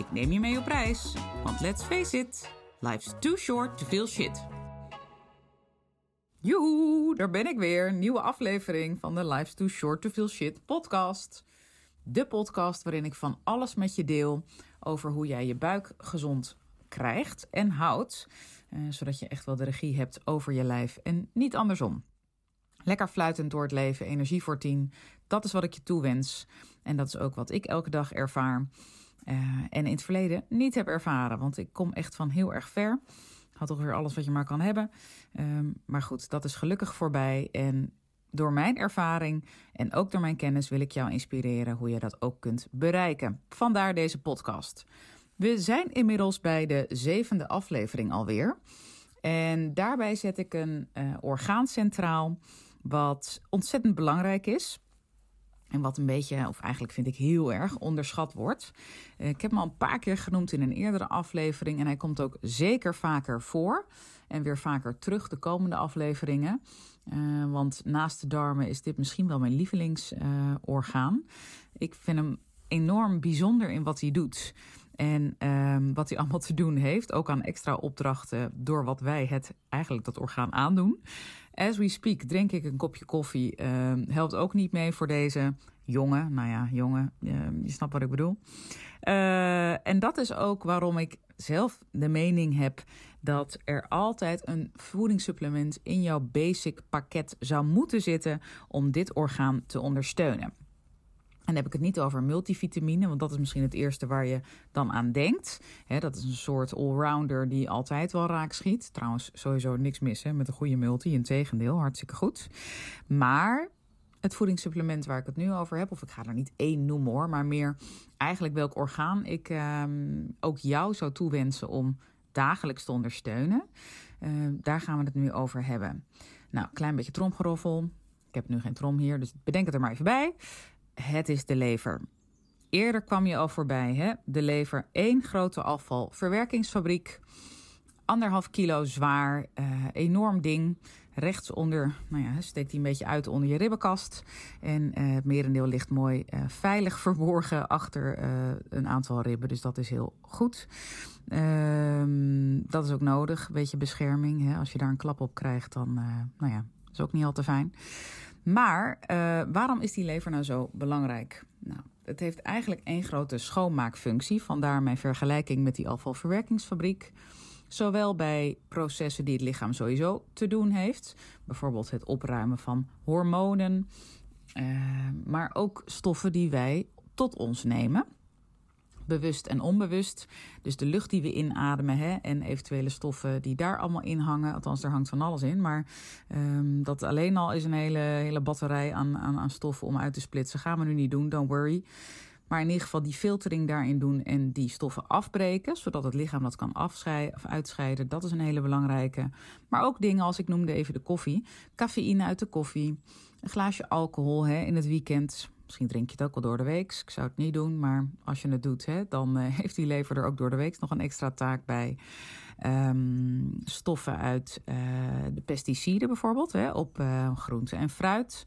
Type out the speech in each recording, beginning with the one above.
Ik neem je mee op reis, want let's face it, life's too short to feel shit. Joehoe, daar ben ik weer. Nieuwe aflevering van de Life's Too Short to Feel Shit podcast. De podcast waarin ik van alles met je deel over hoe jij je buik gezond krijgt en houdt. Eh, zodat je echt wel de regie hebt over je lijf en niet andersom. Lekker fluitend door het leven, energie voor tien. Dat is wat ik je toewens. En dat is ook wat ik elke dag ervaar. Uh, en in het verleden niet heb ervaren. Want ik kom echt van heel erg ver. Had weer alles wat je maar kan hebben. Um, maar goed, dat is gelukkig voorbij. En door mijn ervaring en ook door mijn kennis wil ik jou inspireren hoe je dat ook kunt bereiken. Vandaar deze podcast. We zijn inmiddels bij de zevende aflevering alweer. En daarbij zet ik een uh, orgaan centraal, wat ontzettend belangrijk is. En wat een beetje, of eigenlijk vind ik heel erg, onderschat wordt. Eh, ik heb hem al een paar keer genoemd in een eerdere aflevering. En hij komt ook zeker vaker voor. En weer vaker terug de komende afleveringen. Uh, want naast de darmen is dit misschien wel mijn lievelingsorgaan. Ik vind hem enorm bijzonder in wat hij doet. En um, wat hij allemaal te doen heeft, ook aan extra opdrachten door wat wij het eigenlijk dat orgaan aandoen. As we speak drink ik een kopje koffie. Um, helpt ook niet mee voor deze jongen. Nou ja, jongen, um, je snapt wat ik bedoel. Uh, en dat is ook waarom ik zelf de mening heb dat er altijd een voedingssupplement in jouw basic pakket zou moeten zitten om dit orgaan te ondersteunen. Dan heb ik het niet over multivitamine, want dat is misschien het eerste waar je dan aan denkt. dat is een soort allrounder die altijd wel raak schiet. Trouwens, sowieso niks mis met een goede multi. Integendeel, hartstikke goed. Maar het voedingssupplement waar ik het nu over heb, of ik ga er niet één noemen hoor, maar meer eigenlijk welk orgaan ik ehm, ook jou zou toewensen om dagelijks te ondersteunen. Uh, daar gaan we het nu over hebben. Nou, klein beetje tromgeroffel. Ik heb nu geen trom hier, dus bedenk het er maar even bij het is de lever. Eerder kwam je al voorbij, hè? De lever, één grote afvalverwerkingsfabriek. Anderhalf kilo zwaar, uh, enorm ding. Rechtsonder, nou ja, steekt hij een beetje uit onder je ribbenkast. En uh, het merendeel ligt mooi uh, veilig verborgen achter een aantal ribben. Dus dat is heel goed. Ehm, dat is ook nodig, een beetje bescherming. Hè? Als je daar een klap op krijgt, dan, nou ja, is ook niet al te fijn. Maar uh, waarom is die lever nou zo belangrijk? Nou, het heeft eigenlijk één grote schoonmaakfunctie. Vandaar mijn vergelijking met die afvalverwerkingsfabriek. Zowel bij processen die het lichaam sowieso te doen heeft, bijvoorbeeld het opruimen van hormonen, uh, maar ook stoffen die wij tot ons nemen bewust en onbewust. Dus de lucht die we inademen hè, en eventuele stoffen die daar allemaal in hangen. Althans, er hangt van alles in. Maar um, dat alleen al is een hele, hele batterij aan, aan, aan stoffen om uit te splitsen. Gaan we nu niet doen, don't worry. Maar in ieder geval die filtering daarin doen en die stoffen afbreken, zodat het lichaam dat kan afscheiden of uitscheiden. Dat is een hele belangrijke. Maar ook dingen als ik noemde even de koffie. Cafeïne uit de koffie. Een glaasje alcohol hè, in het weekend. Misschien drink je het ook al door de week. Ik zou het niet doen, maar als je het doet, hè, dan uh, heeft die lever er ook door de week nog een extra taak bij. Um, stoffen uit uh, de pesticiden bijvoorbeeld, hè, op uh, groente en fruit.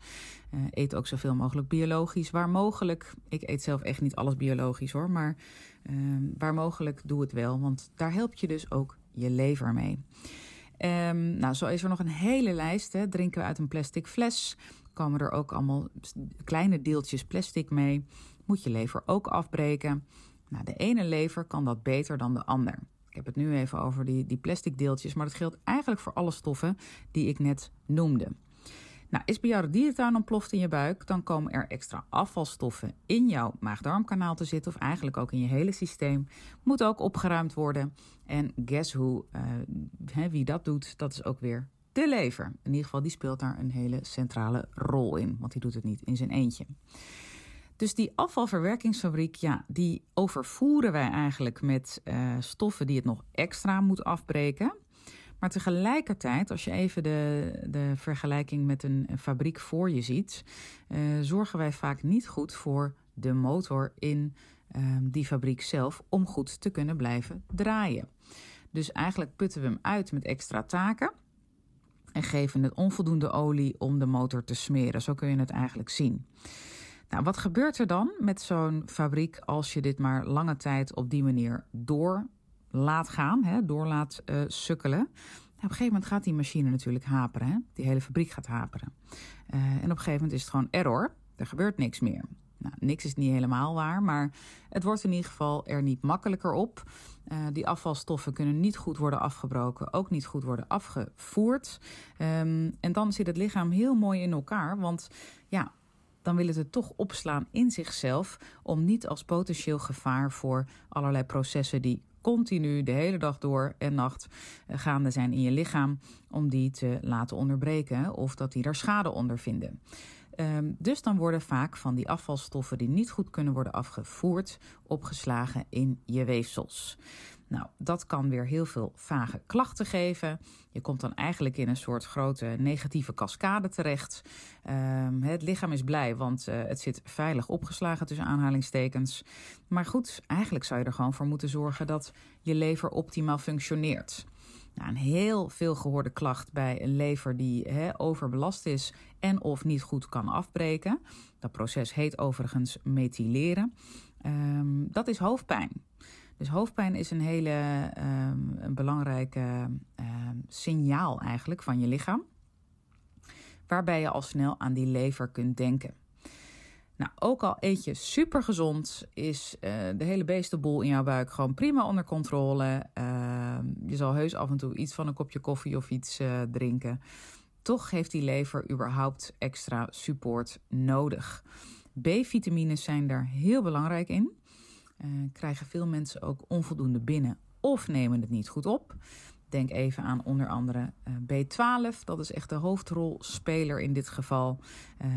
eet ook zoveel mogelijk biologisch, waar mogelijk. Ik eet zelf echt niet alles biologisch hoor, maar ehm, waar mogelijk doe het wel, want daar help je dus ook je lever mee. Um, nou, zo is er nog een hele lijst. Hè. Drinken we uit een plastic fles, komen er ook allemaal kleine deeltjes plastic mee. Moet je lever ook afbreken. Nou, de ene lever kan dat beter dan de ander. Ik heb het nu even over die, die plastic deeltjes, maar dat geldt eigenlijk voor alle stoffen die ik net noemde. Nou, is bij jou de dierentuin ontploft in je buik, dan komen er extra afvalstoffen in jouw maag-darmkanaal te zitten, of eigenlijk ook in je hele systeem. Moet ook opgeruimd worden. En guess who, uh, wie dat doet, dat is ook weer de lever. In ieder geval, die speelt daar een hele centrale rol in, want die doet het niet in zijn eentje. Dus die afvalverwerkingsfabriek, ja, die overvoeren wij eigenlijk met uh, stoffen die het nog extra moet afbreken. Maar tegelijkertijd, als je even de, de vergelijking met een, fabriek voor je ziet, uh, zorgen wij vaak niet goed voor de motor in uh, die fabriek zelf om goed te kunnen blijven draaien. Dus eigenlijk putten we hem uit met extra taken en geven het onvoldoende olie om de motor te smeren. Zo kun je het eigenlijk zien. Nou, wat gebeurt er dan met zo'n fabriek als je dit maar lange tijd op die manier door laat gaan, hè, door laat uh, sukkelen? Nou, op een gegeven moment gaat die machine natuurlijk haperen. Hè? Die hele fabriek gaat haperen. Uh, en op een gegeven moment is het gewoon error. Er gebeurt niks meer. Nou, niks is niet helemaal waar, maar het wordt in ieder geval er niet makkelijker op. Uh, die afvalstoffen kunnen niet goed worden afgebroken, ook niet goed worden afgevoerd. Um, en dan zit het lichaam heel mooi in elkaar, want ja, dan wil het het toch opslaan in zichzelf om niet als potentieel gevaar voor allerlei processen die continu de hele dag door en nacht eh, gaande zijn in je lichaam, om die te laten onderbreken of dat die er schade onder vinden. Um, dus dan worden vaak van die afvalstoffen die niet goed kunnen worden afgevoerd, opgeslagen in je weefsels. Nou, dat kan weer heel veel vage klachten geven. Je komt dan eigenlijk in een soort grote negatieve cascade terecht. Um, het lichaam is blij, want uh, het zit veilig opgeslagen tussen aanhalingstekens. Maar goed, eigenlijk zou je er gewoon voor moeten zorgen dat je lever optimaal functioneert. Nou, een heel veel gehoorde klacht bij een lever die overbelast is en of niet goed kan afbreken. Dat proces heet overigens methyleren. Um, dat is hoofdpijn. Dus hoofdpijn is een hele um, een belangrijke um, signaal eigenlijk van je lichaam. Waarbij je al snel aan die lever kunt denken. Nou, ook al eet je super gezond, is uh, de hele beestenboel in jouw buik gewoon prima onder controle. Uh, je zal heus af en toe iets van een kopje koffie of iets uh, drinken. Toch heeft die lever überhaupt extra support nodig. B-vitamines zijn daar heel belangrijk in. krijgen veel mensen ook onvoldoende binnen of nemen het niet goed op. Denk even aan onder andere uh, B12. Dat is echt de hoofdrolspeler in dit geval. Uh,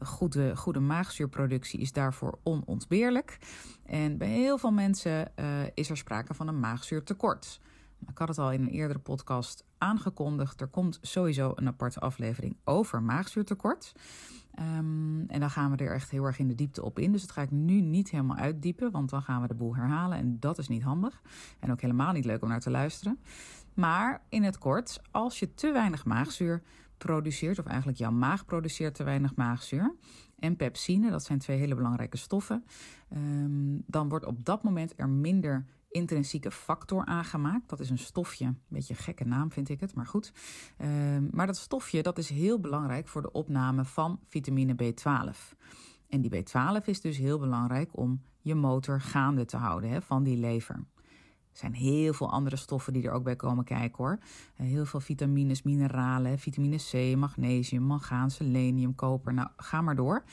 goede, goede maagzuurproductie is daarvoor onontbeerlijk. En bij heel veel mensen uh, is er sprake van een maagzuurtekort. Ik had het al in een eerdere podcast aangekondigd. Er komt sowieso een aparte aflevering over maagzuurtekort. Um, en dan gaan we er echt heel erg in de diepte op in. Dus dat ga ik nu niet helemaal uitdiepen, want dan gaan we de boel herhalen. En dat is niet handig. En ook helemaal niet leuk om naar te luisteren. Maar in het kort, als je te weinig maagzuur produceert, of eigenlijk jouw maag produceert te weinig maagzuur, en pepsine, dat zijn twee hele belangrijke stoffen, um, dan wordt op dat moment er minder intrinsieke factor aangemaakt. Dat is een stofje, een beetje een gekke naam vind ik het, maar goed. Um, maar dat stofje dat is heel belangrijk voor de opname van vitamine B12. En die B12 is dus heel belangrijk om je motor gaande te houden hè, van die lever. Er zijn heel veel andere stoffen die er ook bij komen kijken hoor. Eh, heel veel vitamines, mineralen, vitamine C, magnesium, mangaan, selenium, koper. Nou, ga maar door.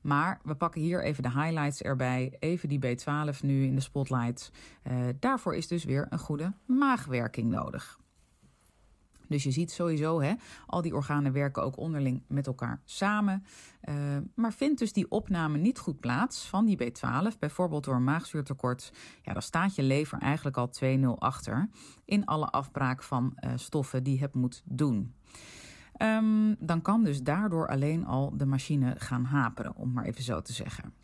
Maar we pakken hier even de highlights erbij. Even die B12 nu in de spotlight. Uh, daarvoor is dus weer een goede maagwerking nodig. Dus je ziet sowieso, hè, al die organen werken ook onderling met elkaar samen. Uh, maar vindt dus die opname niet goed plaats van die B12, bijvoorbeeld door een maagzuurtekort, ja, dan staat je lever eigenlijk al 2-0 achter in alle afbraak van uh, stoffen die het moet doen. Um, dan kan dus daardoor alleen al de machine gaan haperen, om maar even zo te zeggen.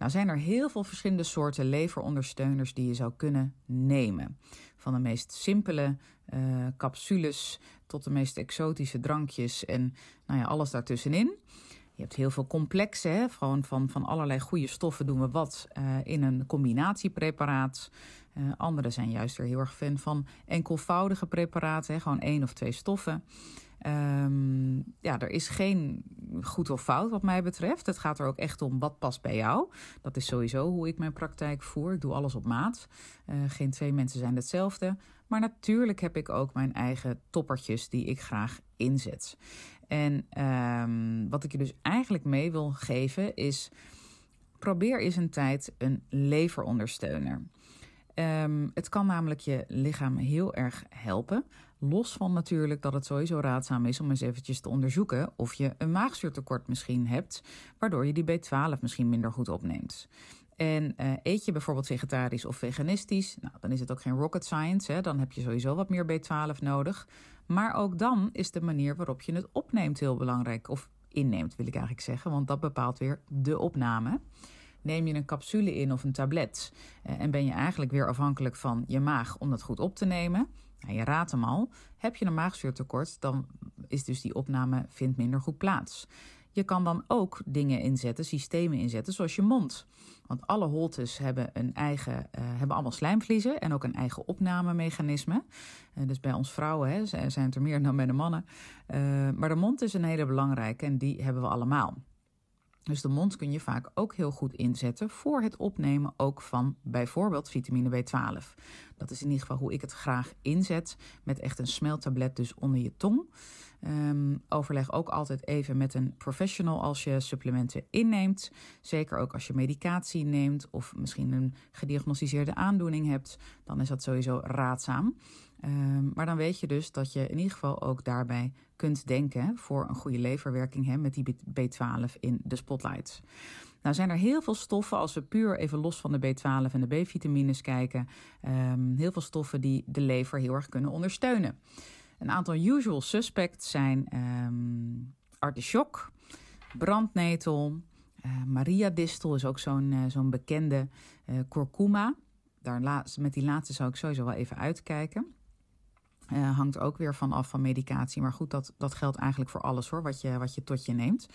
Nou zijn er heel veel verschillende soorten leverondersteuners die je zou kunnen nemen. Van de meest simpele uh, capsules tot de meest exotische drankjes en nou ja, alles daartussenin. Je hebt heel veel complexen, hè? Gewoon van, van allerlei goede stoffen doen we wat uh, in een combinatiepreparaat. Uh, andere zijn juist weer heel erg fan van enkelvoudige preparaten, hè? gewoon één of twee stoffen. Um, ja, er is geen goed of fout wat mij betreft. Het gaat er ook echt om wat past bij jou. Dat is sowieso hoe ik mijn praktijk voer. Ik doe alles op maat. Uh, geen twee mensen zijn hetzelfde. Maar natuurlijk heb ik ook mijn eigen toppertjes die ik graag inzet. En um, wat ik je dus eigenlijk mee wil geven is... probeer eens een tijd een leverondersteuner. Ehm, het kan namelijk je lichaam heel erg helpen. Los van natuurlijk dat het sowieso raadzaam is om eens eventjes te onderzoeken of je een maagzuurtekort misschien hebt, waardoor je die B12 misschien minder goed opneemt. En uh, eet je bijvoorbeeld vegetarisch of veganistisch, nou, dan is het ook geen rocket science. Hè? Dan heb je sowieso wat meer B12 nodig. Maar ook dan is de manier waarop je het opneemt heel belangrijk. Of inneemt, wil ik eigenlijk zeggen, want dat bepaalt weer de opname. Neem je een capsule in of een tablet uh, en ben je eigenlijk weer afhankelijk van je maag om dat goed op te nemen. Nou, je raadt hem al. Heb je een maagzuurtekort, dan is dus die opname vindt minder goed plaats. Je kan dan ook dingen inzetten, systemen inzetten, zoals je mond. Want alle holtes hebben een eigen, uh, hebben allemaal slijmvliezen en ook een eigen opnamemechanisme. Uh, dus bij ons vrouwen hè, zijn het er meer dan bij de mannen. Maar de mond is een hele belangrijke en die hebben we allemaal. Dus de mond kun je vaak ook heel goed inzetten voor het opnemen ook van bijvoorbeeld vitamine B12. Dat is in ieder geval hoe ik het graag inzet met echt een smeltablet dus onder je tong. Um, overleg ook altijd even met een professional als je supplementen inneemt. Zeker ook als je medicatie neemt of misschien een gediagnosticeerde aandoening hebt. Dan is dat sowieso raadzaam. Um, maar dan weet je dus dat je in ieder geval ook daarbij kunt denken voor een goede leverwerking hè, met die B12 in de spotlights. Nou zijn er heel veel stoffen, als we puur even los van de B12 en de B-vitamines kijken, um, heel veel stoffen die de lever heel erg kunnen ondersteunen. Een aantal usual suspects zijn um, artichok, brandnetel, uh, Maria distel is ook zo'n uh, zo'n bekende uh, kurkuma. Daar met die laatste zou ik sowieso wel even uitkijken. Hangt ook weer van af van medicatie. Maar goed, dat, dat geldt eigenlijk voor alles hoor, wat je, wat je tot je neemt.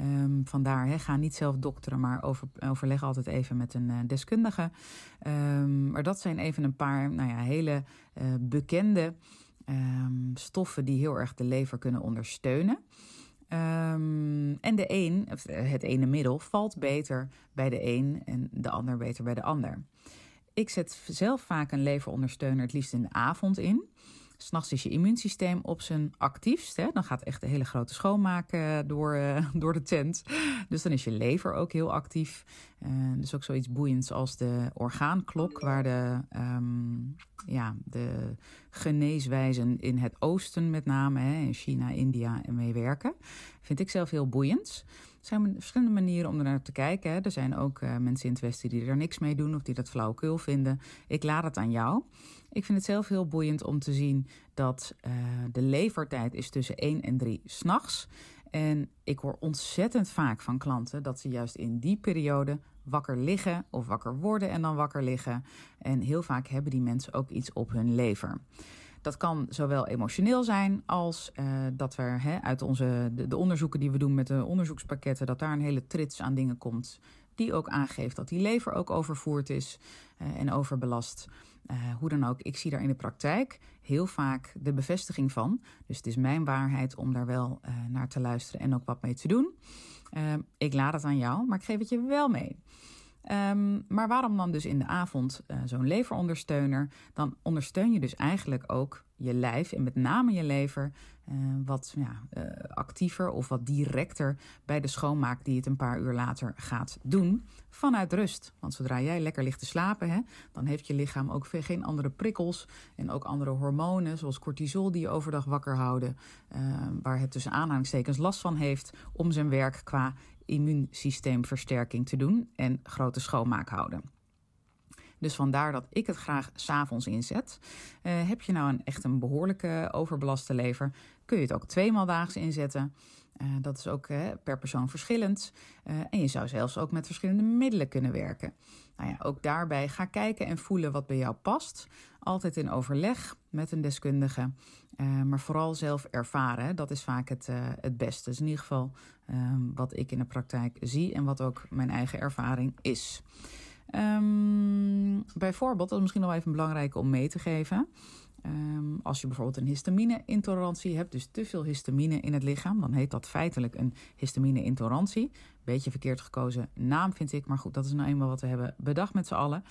Um, vandaar, ga niet zelf dokteren, maar over, overleg altijd even met een deskundige. Um, maar dat zijn even een paar nou ja, hele bekende um, stoffen die heel erg de lever kunnen ondersteunen. Um, en de een, het ene middel, valt beter bij de een en de ander beter bij de ander. Ik zet zelf vaak een leverondersteuner het liefst in de avond in. S'nachts is je immuunsysteem op zijn actiefst. Hè? Dan gaat echt de hele grote schoonmaak uh, door, uh, door de tent. Dus dan is je lever ook heel actief. Uh, dus ook zoiets boeiends als de orgaanklok, waar de, um, ja, de geneeswijzen in het oosten met name, hè, in China, India, mee werken. Vind ik zelf heel boeiend. Er zijn verschillende manieren om er naar te kijken. Hè. Er zijn ook uh, mensen in het Westen die er niks mee doen of die dat flauwekul vinden. Ik laat het aan jou. Ik vind het zelf heel boeiend om te zien dat uh, de levertijd is tussen 1 en 3 s'nachts. En ik hoor ontzettend vaak van klanten dat ze juist in die periode wakker liggen of wakker worden en dan wakker liggen. En heel vaak hebben die mensen ook iets op hun lever. Dat kan zowel emotioneel zijn als uh, dat we uit onze, de, onderzoeken die we doen met de onderzoekspakketten, dat daar een hele trits aan dingen komt. Die ook aangeeft dat die lever ook overvoerd is uh, en overbelast. Uh, hoe dan ook, ik zie daar in de praktijk heel vaak de bevestiging van. Dus het is mijn waarheid om daar wel naar te luisteren en ook wat mee te doen. ik laat het aan jou, maar ik geef het je wel mee. Um, maar waarom dan dus in de avond zo'n leverondersteuner? Dan ondersteun je dus eigenlijk ook je lijf en met name je lever wat ja, uh, actiever of wat directer bij de schoonmaak die het een paar uur later gaat doen vanuit rust. Want zodra jij lekker ligt te slapen, hè, dan heeft je lichaam ook geen andere prikkels en ook andere hormonen zoals cortisol die je overdag wakker houden, waar het tussen aanhalingstekens last van heeft om zijn werk qua immuunsysteemversterking te doen en grote schoonmaak houden. Dus vandaar dat ik het graag s'avonds inzet. Uh, heb je nou een, echt een behoorlijke overbelaste lever, kun je het ook tweemaal daags inzetten. Uh, dat is ook per persoon verschillend. en je zou zelfs ook met verschillende middelen kunnen werken. Nou ja, ook daarbij ga kijken en voelen wat bij jou past. Altijd in overleg met een deskundige. Maar vooral zelf ervaren. Dat is vaak het, het beste. Dus in ieder geval um, wat ik in de praktijk zie en wat ook mijn eigen ervaring is. Um, bijvoorbeeld, dat is misschien nog even belangrijk om mee te geven. Um, als je bijvoorbeeld een histamine-intolerantie hebt, dus te veel histamine in het lichaam, dan heet dat feitelijk een histamine-intolerantie. Beetje verkeerd gekozen naam vind ik, maar goed, dat is nou eenmaal wat we hebben bedacht met z'n allen.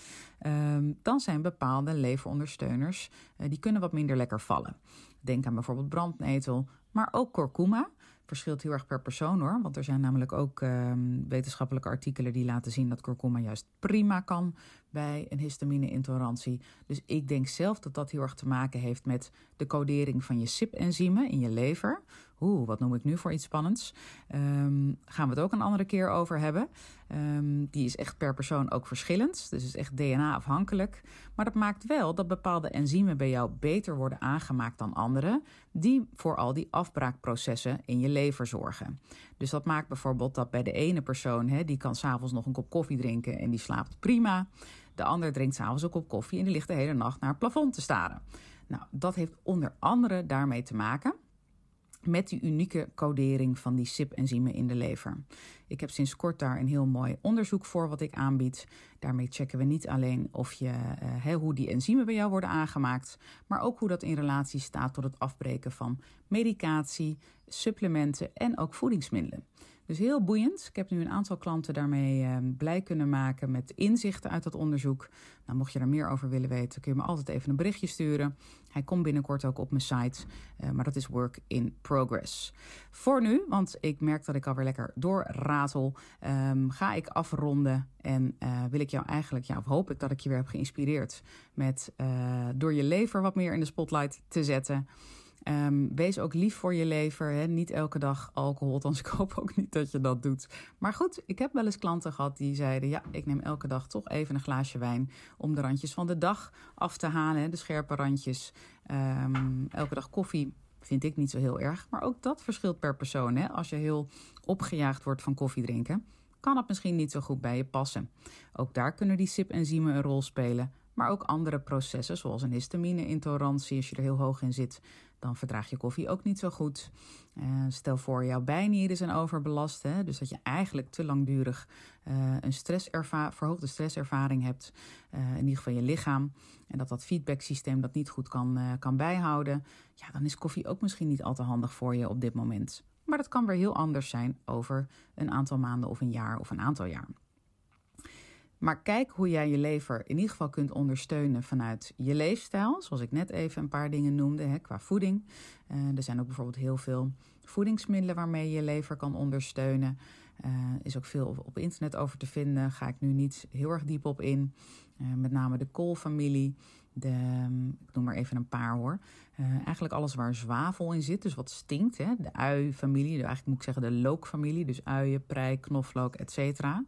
Um, dan zijn bepaalde leverondersteuners, uh, die kunnen wat minder lekker vallen. Denk aan bijvoorbeeld brandnetel, maar ook kurkuma verschilt heel erg per persoon hoor. Want er zijn namelijk ook um, wetenschappelijke artikelen die laten zien dat kurkuma juist prima kan bij een histamine-intolerantie. Dus ik denk zelf dat dat heel erg te maken heeft met de codering van je CYP-enzymen in je lever. Oeh, wat noem ik nu voor iets spannends? Um, gaan we het ook een andere keer over hebben. Um, die is echt per persoon ook verschillend. Dus is echt DNA-afhankelijk. Maar dat maakt wel dat bepaalde enzymen bij jou beter worden aangemaakt dan andere. Die voor al die afbraakprocessen in je lever zorgen. Dus dat maakt bijvoorbeeld dat bij de ene persoon, hè, die kan s'avonds nog een kop koffie drinken en die slaapt prima. De ander drinkt s'avonds een kop koffie en die ligt de hele nacht naar het plafond te staren. Nou, dat heeft onder andere daarmee te maken met die unieke codering van die CYP-enzymen in de lever. Ik heb sinds kort daar een heel mooi onderzoek voor wat ik aanbied. Daarmee checken we niet alleen of je, uh, hoe die enzymen bij jou worden aangemaakt, maar ook hoe dat in relatie staat tot het afbreken van medicatie, supplementen en ook voedingsmiddelen. Dus heel boeiend. Ik heb nu een aantal klanten daarmee uh, blij kunnen maken met inzichten uit dat onderzoek. Nou, mocht je er meer over willen weten, kun je me altijd even een berichtje sturen. Hij komt binnenkort ook op mijn site, uh, maar dat is work in progress. Voor nu, want ik merk dat ik alweer lekker doorratel, um, ga ik afronden en uh, wil ik jou eigenlijk, ja, of hoop ik dat ik je weer heb geïnspireerd met uh, door je lever wat meer in de spotlight te zetten. Um, wees ook lief voor je lever. Hè? Niet elke dag alcohol, althans ik hoop ook niet dat je dat doet. Maar goed, ik heb wel eens klanten gehad die zeiden... ja, ik neem elke dag toch even een glaasje wijn... om de randjes van de dag af te halen, hè? de scherpe randjes. Um, elke dag koffie vind ik niet zo heel erg. Maar ook dat verschilt per persoon. Hè? Als je heel opgejaagd wordt van koffie drinken... kan het misschien niet zo goed bij je passen. Ook daar kunnen die SIP-enzymen een rol spelen... Maar ook andere processen, zoals een histamine-intolerantie, als je er heel hoog in zit, dan verdraag je koffie ook niet zo goed. Uh, stel voor, jouw bijnieren zijn overbelast. Hè, dus dat je eigenlijk te langdurig uh, een verhoogde stresservaring hebt. Uh, in ieder geval je lichaam. En dat dat feedbacksysteem dat niet goed kan, kan bijhouden. Ja, dan is koffie ook misschien niet al te handig voor je op dit moment. Maar dat kan weer heel anders zijn over een aantal maanden of een jaar of een aantal jaar. Maar kijk hoe jij je lever in ieder geval kunt ondersteunen vanuit je leefstijl. Zoals ik net even een paar dingen noemde hè, qua voeding. Uh, er zijn ook bijvoorbeeld heel veel voedingsmiddelen waarmee je je lever kan ondersteunen. Er uh, is ook veel op internet over te vinden. Ga ik nu niet heel erg diep op in. Uh, met name de koolfamilie. De, ik noem maar even een paar hoor. eigenlijk alles waar zwavel in zit, dus wat stinkt. Hè? De ui-familie, eigenlijk moet ik zeggen de lookfamilie. Dus uien, prei, knoflook, et cetera.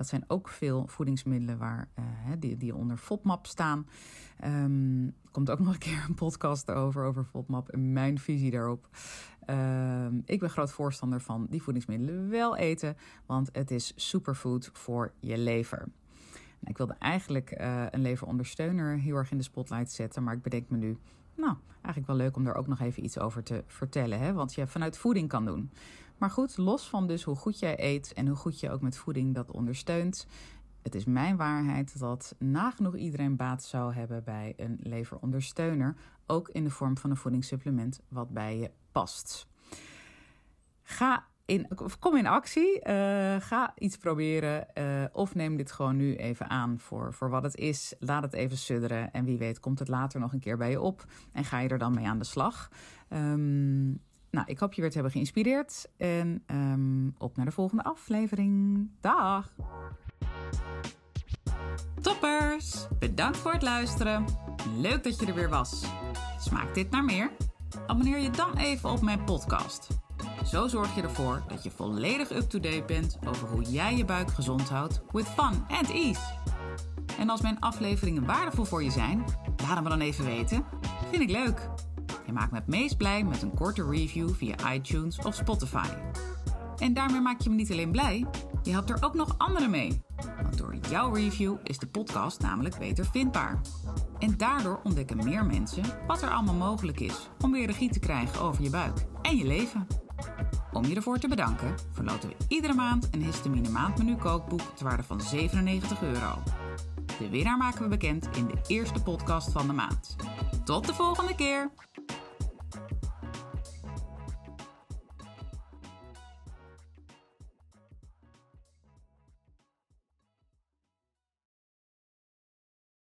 Dat zijn ook veel voedingsmiddelen waar, uh, die, die onder FODMAP staan. Um, komt ook nog een keer een podcast over, over FODMAP en mijn visie daarop. Um, ik ben groot voorstander van die voedingsmiddelen wel eten, want het is superfood voor je lever. Nou, ik wilde eigenlijk uh, een leverondersteuner heel erg in de spotlight zetten, maar ik bedenk me nu, nou, eigenlijk wel leuk om daar ook nog even iets over te vertellen, hè, wat je vanuit voeding kan doen. Maar goed, los van dus hoe goed jij eet en hoe goed je ook met voeding dat ondersteunt. Het is mijn waarheid dat nagenoeg iedereen baat zou hebben bij een leverondersteuner. Ook in de vorm van een voedingssupplement wat bij je past. Ga in, kom in actie. Uh, ga iets proberen. Uh, of neem dit gewoon nu even aan voor, voor wat het is. Laat het even sudderen. En wie weet komt het later nog een keer bij je op. En ga je er dan mee aan de slag. Um, nou, ik hoop je weer te hebben geïnspireerd. En um, op naar de volgende aflevering. Dag! Toppers! Bedankt voor het luisteren. Leuk dat je er weer was. Smaakt dit naar meer? Abonneer je dan even op mijn podcast. Zo zorg je ervoor dat je volledig up-to-date bent over hoe jij je buik gezond houdt with fun and ease. En als mijn afleveringen waardevol voor je zijn, laat het me dan even weten. Vind ik leuk. Je maakt me het meest blij met een korte review via iTunes of Spotify. En daarmee maak je me niet alleen blij, je helpt er ook nog anderen mee. Want door jouw review is de podcast namelijk beter vindbaar. En daardoor ontdekken meer mensen wat er allemaal mogelijk is om weer regie te krijgen over je buik en je leven. Om je ervoor te bedanken, verloten we iedere maand een histamine maandmenu kookboek ter waarde van 97 euro. De winnaar maken we bekend in de eerste podcast van de maand. Tot de volgende keer!